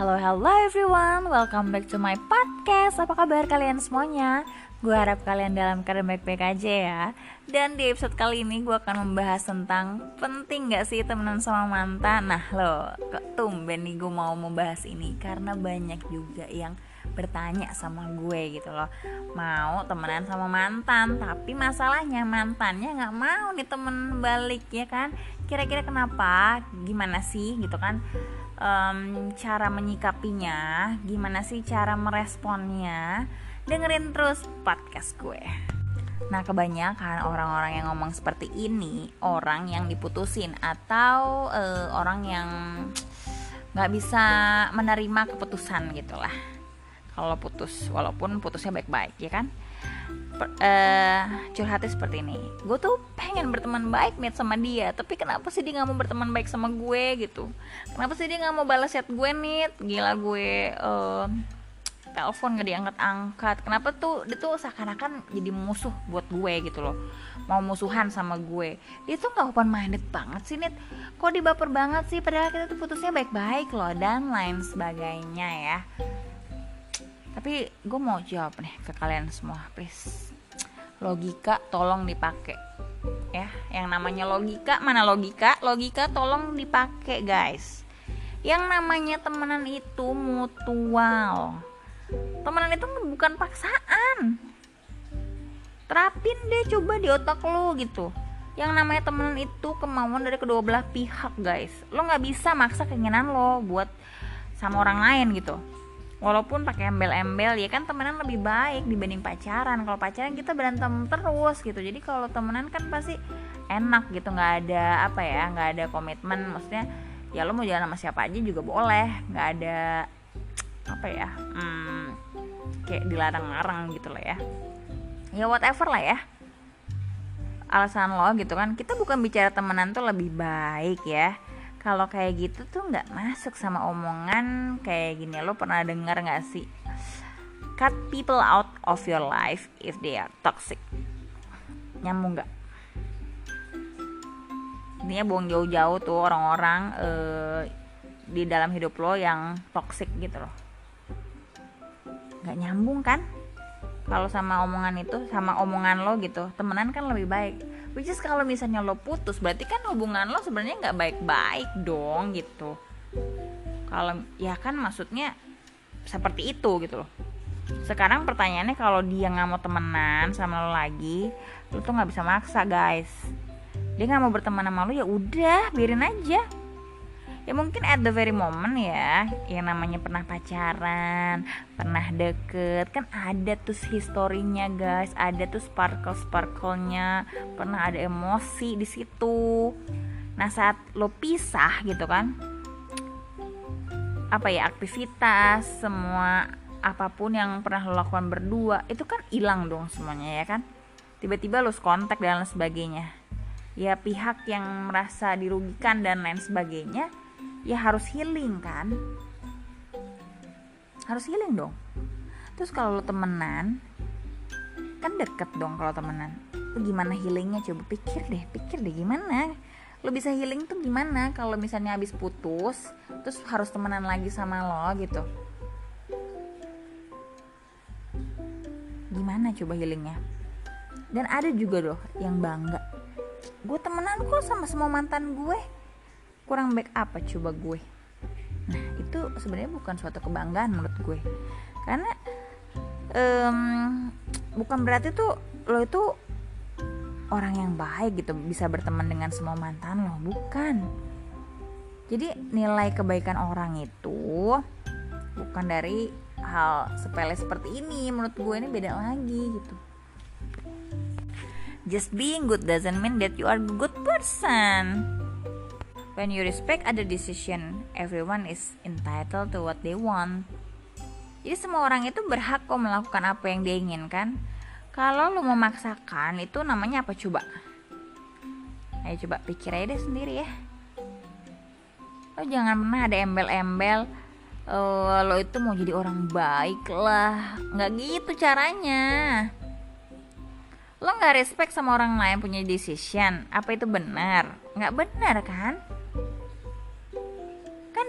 Halo, halo everyone, welcome back to my podcast. Apa kabar kalian semuanya? Gue harap kalian dalam keadaan baik-baik aja ya. Dan di episode kali ini gue akan membahas tentang Penting gak sih temenan sama mantan? Nah lo, kok tumben nih gue mau membahas ini? Karena banyak juga yang bertanya sama gue gitu loh. Mau temenan sama mantan Tapi masalahnya mantannya gak mau nih temen balik ya kan? Kira-kira kenapa? Gimana sih? Gitu kan um, cara menyikapinya, gimana sih cara meresponnya, dengerin terus podcast gue. Nah, kebanyakan orang-orang yang ngomong seperti ini orang yang diputusin atau uh, orang yang nggak bisa menerima keputusan gitulah. Kalau putus, walaupun putusnya baik-baik, ya kan? Uh, curhatnya seperti ini. Gue tuh pengen berteman baik nih sama dia. Tapi kenapa sih dia nggak mau berteman baik sama gue gitu? Kenapa sih dia nggak mau balas chat gue nih gila gue uh, telepon nggak diangkat angkat. Kenapa tuh dia tuh seakan-akan jadi musuh buat gue gitu loh. Mau musuhan sama gue. Dia tuh nggak open minded banget sih nih kok dia baper banget sih? Padahal kita tuh putusnya baik-baik loh dan lain sebagainya ya tapi gue mau jawab nih ke kalian semua please. Logika tolong dipakai ya. Yang namanya logika mana logika? Logika tolong dipakai guys. Yang namanya temenan itu mutual. Temenan itu bukan paksaan. Terapin deh coba di otak lo gitu. Yang namanya temenan itu kemauan dari kedua belah pihak guys. Lo nggak bisa maksa keinginan lo buat sama orang lain gitu walaupun pakai embel-embel ya kan temenan lebih baik dibanding pacaran. Kalau pacaran kita berantem terus gitu. Jadi kalau temenan kan pasti enak gitu. Nggak ada apa ya nggak ada komitmen. Maksudnya ya lo mau jalan sama siapa aja juga boleh. Nggak ada apa ya hmm, kayak dilarang-larang gitu lah ya. Ya whatever lah ya. Alasan lo gitu kan. Kita bukan bicara temenan tuh lebih baik ya kalau kayak gitu tuh nggak masuk sama omongan kayak gini. Lo pernah dengar nggak sih? Cut people out of your life if they are toxic. Nyambung nggak? Intinya buang jauh-jauh tuh orang-orang uh, di dalam hidup lo yang toxic gitu loh. Nggak nyambung kan? Kalau sama omongan itu sama omongan lo gitu temenan kan lebih baik which is kalau misalnya lo putus berarti kan hubungan lo sebenarnya nggak baik-baik dong gitu. Kalau ya kan maksudnya seperti itu gitu loh. Sekarang pertanyaannya kalau dia nggak mau temenan sama lo lagi lo tuh nggak bisa maksa guys. Dia nggak mau berteman sama lo ya udah biarin aja ya mungkin at the very moment ya yang namanya pernah pacaran pernah deket. Kan ada tuh historinya guys. Ada tuh sparkle sparklenya pernah ada emosi di situ. Nah saat lo pisah gitu kan apa ya aktivitas semua apa pun yang pernah lo lakukan berdua itu kan hilang dong semuanya ya kan? Tiba-tiba lo kontak dan lain sebagainya. Ya pihak yang merasa dirugikan dan lain sebagainya ya harus healing kan? Harus healing dong. Terus kalau lo temenan kan deket dong kalau temenan. Lo gimana healingnya? Coba pikir deh pikir deh gimana? Lo bisa healing tuh gimana? Kalau misalnya habis putus terus harus temenan lagi sama lo gitu. Gimana coba healingnya? Dan ada juga loh yang bangga. Gue temenan kok sama semua mantan gue kurang back apa coba gue. Nah itu sebenarnya bukan suatu kebanggaan menurut gue. Karena um, bukan berarti tuh lo itu orang yang baik gitu bisa berteman dengan semua mantan lo bukan. Jadi nilai kebaikan orang itu bukan dari hal sepele seperti ini. Menurut gue ini beda lagi gitu. Just being good doesn't mean that you are a good person When you respect other decision, everyone is entitled to what they want. Jadi semua orang itu berhak kok melakukan apa yang dia inginkan. Kalau lo memaksakan itu namanya apa coba? Ayo coba pikir aja deh sendiri ya. Lo jangan pernah ada embel-embel uh, lo itu mau jadi orang baik lah. Nggak gitu caranya. Lo nggak respect sama orang lain punya decision. Apa itu benar? Nggak benar kan?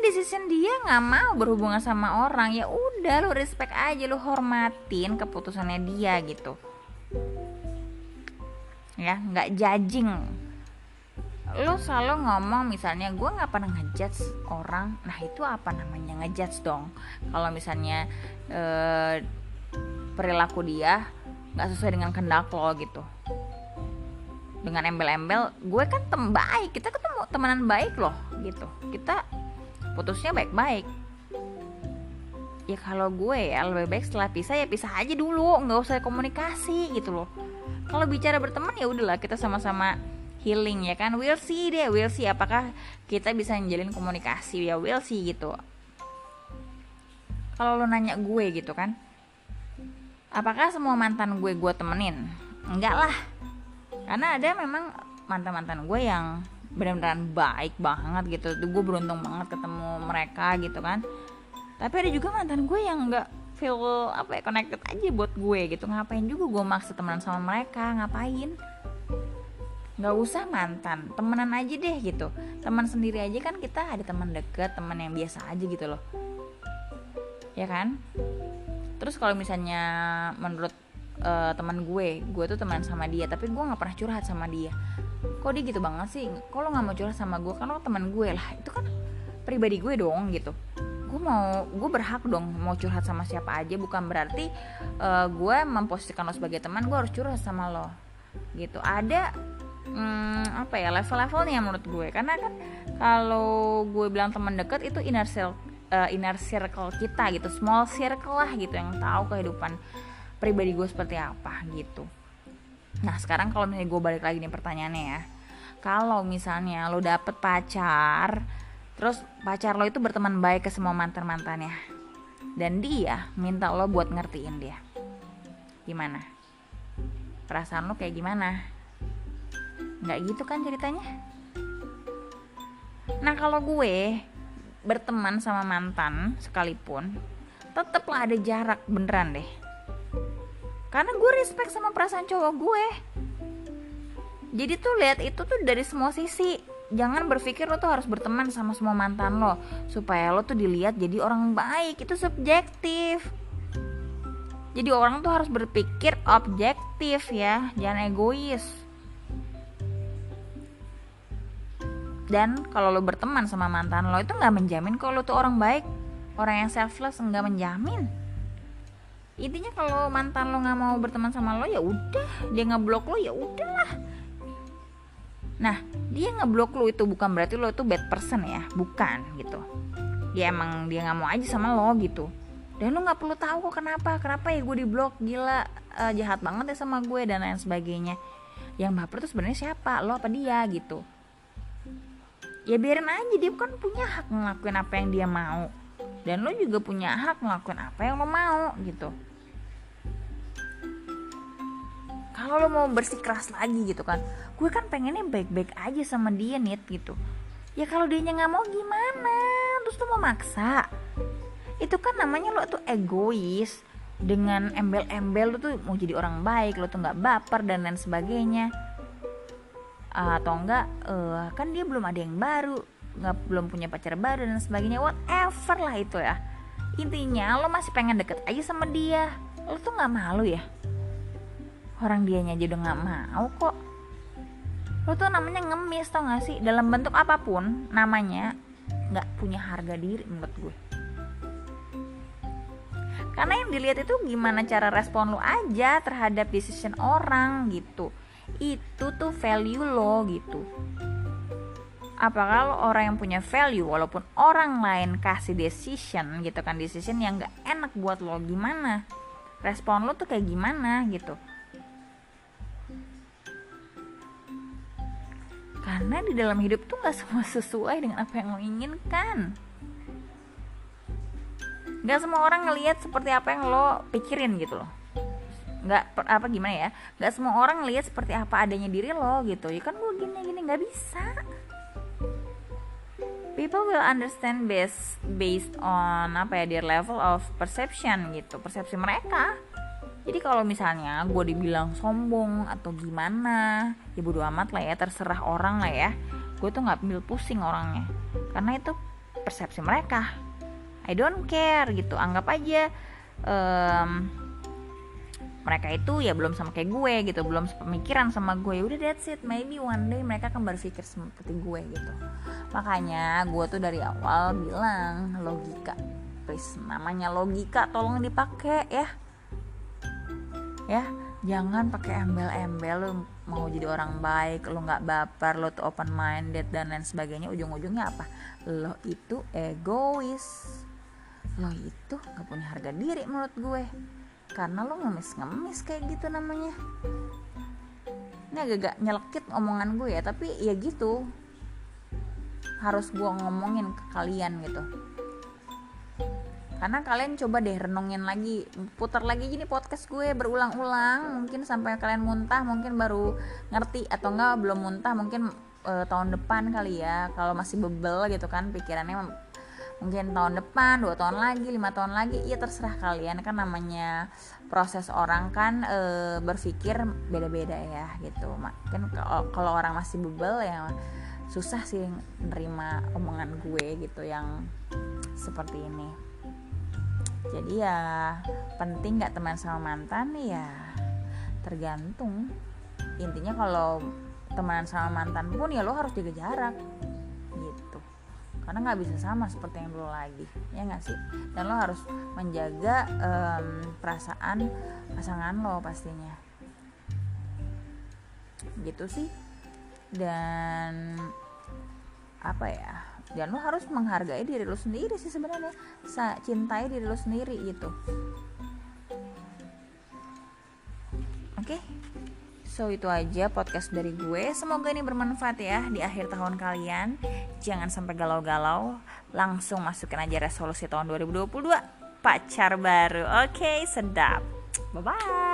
Decision dia nggak mau berhubungan sama orang. Ya udah lu respect aja lu hormatin keputusannya dia gitu. Ya nggak judging. Lo selalu ngomong misalnya gue nggak pernah ngejudge orang. Nah itu apa namanya? Ngejudge dong. Kalau misalnya eh, perilaku dia nggak sesuai dengan kehendak lo gitu. Dengan embel-embel gue kan tem baik. Kita ketemu temenan baik loh. Gitu. Kita putusnya baik-baik. Ya kalau gue ya lebih baik setelah pisah ya pisah aja dulu nggak usah komunikasi gitu loh. Kalau bicara berteman ya udahlah kita sama-sama healing ya kan. We'll see deh we'll see apakah kita bisa menjalin komunikasi. Ya we'll see gitu. Kalau lo nanya gue gitu kan apakah semua mantan gue gue temenin? Enggak lah. Karena ada memang mantan mantan gue yang benar-benar baik banget gitu. Gue beruntung banget ketemu mereka gitu kan. Tapi ada juga mantan gue yang enggak feel apa ya connected aja buat gue gitu. Ngapain juga gue maksa temenan sama mereka? Ngapain? Nggak usah mantan. Temenan aja deh gitu. Teman sendiri aja kan kita ada teman deket teman yang biasa aja gitu loh. Ya kan? Terus kalau misalnya menurut uh, teman gue gue tuh teman sama dia tapi gue nggak pernah curhat sama dia kok dia gitu banget sih? Kalau nggak mau curhat sama gue kan lo teman gue lah. Itu kan pribadi gue dong gitu. Gue mau gue berhak dong mau curhat sama siapa aja. Bukan berarti uh, gue memposisikan lo sebagai teman gue harus curhat sama lo. Gitu. Ada hmm, apa ya level-levelnya menurut gue. Karena kan kalau gue bilang teman dekat itu inner circle uh, inner circle kita gitu. Small circle lah gitu yang tahu kehidupan pribadi gue seperti apa gitu nah sekarang kalau misalnya gue balik lagi nih pertanyaannya ya. Kalau misalnya lo dapet pacar terus pacar lo itu berteman baik ke semua mantan mantannya dan dia minta lo buat ngertiin dia gimana? Perasaan lo kayak gimana? Nggak gitu kan ceritanya? Nah kalau gue berteman sama mantan sekalipun tetaplah ada jarak beneran deh karena gue respect sama perasaan cowok gue. Jadi tuh lihat itu tuh dari semua sisi. Jangan berpikir lo tuh harus berteman sama semua mantan lo. Supaya lo tuh dilihat jadi orang baik. Itu subjektif. Jadi orang tuh harus berpikir objektif ya. Jangan egois. Dan kalau lo berteman sama mantan lo itu nggak menjamin kalau lo tuh orang baik. Orang yang selfless nggak menjamin intinya kalau mantan lo nggak mau berteman sama lo ya udah. Dia ngeblok lo ya udahlah. Nah dia ngeblok lo itu bukan berarti lo itu bad person ya bukan gitu. Dia emang dia nggak mau aja sama lo gitu. Dan lo nggak perlu tahu kok kenapa kenapa ya gue diblok gila uh, jahat banget ya sama gue dan lain sebagainya. Yang baper tuh sebenarnya siapa? Lo apa dia gitu. Ya biarin aja dia kan punya hak ngelakuin apa yang dia mau dan lo juga punya hak ngelakuin apa yang lo mau gitu. Kalau lo mau bersikeras lagi gitu kan gue kan pengennya baik-baik aja sama dia nih gitu. Ya kalau dia nggak mau gimana? Terus lo mau maksa? Itu kan namanya lo tuh egois. Dengan embel-embel lo tuh mau jadi orang baik lo tuh nggak baper dan lain sebagainya. Atau enggak uh, kan dia belum ada yang baru nggak belum punya pacar baru dan sebagainya whatever lah itu ya. Intinya lo masih pengen deket aja sama dia. Lo tuh nggak malu ya? Orang dianya aja udah nggak mau kok. Lo tuh namanya ngemis tau gak sih? Dalam bentuk apa pun namanya nggak punya harga diri menurut gue. Karena yang dilihat itu gimana cara respon lo aja terhadap decision orang gitu. Itu tuh value lo gitu apakah orang yang punya value walaupun orang lain kasih decision gitu kan decision yang gak enak buat lo gimana? Respon lo tuh kayak gimana gitu? Karena di dalam hidup tuh gak semua sesuai dengan apa yang lo inginkan. Gak semua orang ngelihat seperti apa yang lo pikirin gitu loh. Nggak apa gimana ya? Nggak semua orang lihat seperti apa adanya diri lo gitu. Ya kan gue gini gini nggak bisa people will understand based based on apa ya their level of perception gitu persepsi mereka. Jadi kalau misalnya gue dibilang sombong atau gimana ya bodo amat lah ya terserah orang lah ya. Gue tuh nggak ambil pusing orangnya karena itu persepsi mereka. I don't care gitu anggap aja um, mereka itu ya belum sama kayak gue gitu belum pemikiran sama gue. Udah that's it. Maybe one day mereka akan berpikir seperti gue gitu. Makanya gue tuh dari awal bilang logika please namanya logika tolong dipakai ya. Ya jangan pakai embel-embel lu mau jadi orang baik lu nggak baper lu tuh open minded dan lain sebagainya. Ujung-ujungnya apa? Lo itu egois. Lo itu nggak punya harga diri menurut gue karena lo ngemis-ngemis kayak gitu namanya. Ini agak-agak nyelekit omongan gue ya tapi ya gitu. Harus gue ngomongin ke kalian gitu. Karena kalian coba deh renungin lagi. Putar lagi gini podcast gue berulang-ulang. Mungkin sampai kalian muntah mungkin baru ngerti. Atau enggak belum muntah mungkin uh, tahun depan kali ya. Kalau masih bebel gitu kan pikirannya mungkin tahun depan dua tahun lagi lima tahun lagi ya terserah kalian. Kan namanya proses orang kan e, berpikir beda-beda ya gitu. Kan kalau orang masih bebel ya susah sih nerima omongan gue gitu yang seperti ini. Jadi ya penting nggak teman sama mantan ya tergantung. Intinya kalau teman sama mantan pun ya lo harus jaga jarak karena nggak bisa sama seperti yang dulu lagi ya nggak sih? Dan lo harus menjaga um, perasaan pasangan lo pastinya. Gitu sih. Dan apa ya? Dan lo harus menghargai diri lo sendiri sih sebenarnya. Cintai diri lo sendiri gitu. Oke? okay? So itu aja podcast dari gue. Semoga ini bermanfaat ya di akhir tahun kalian. Jangan sampai galau-galau. Langsung masukin aja resolusi tahun 2022 Pacar baru. Oke okay, sedap. Bye-bye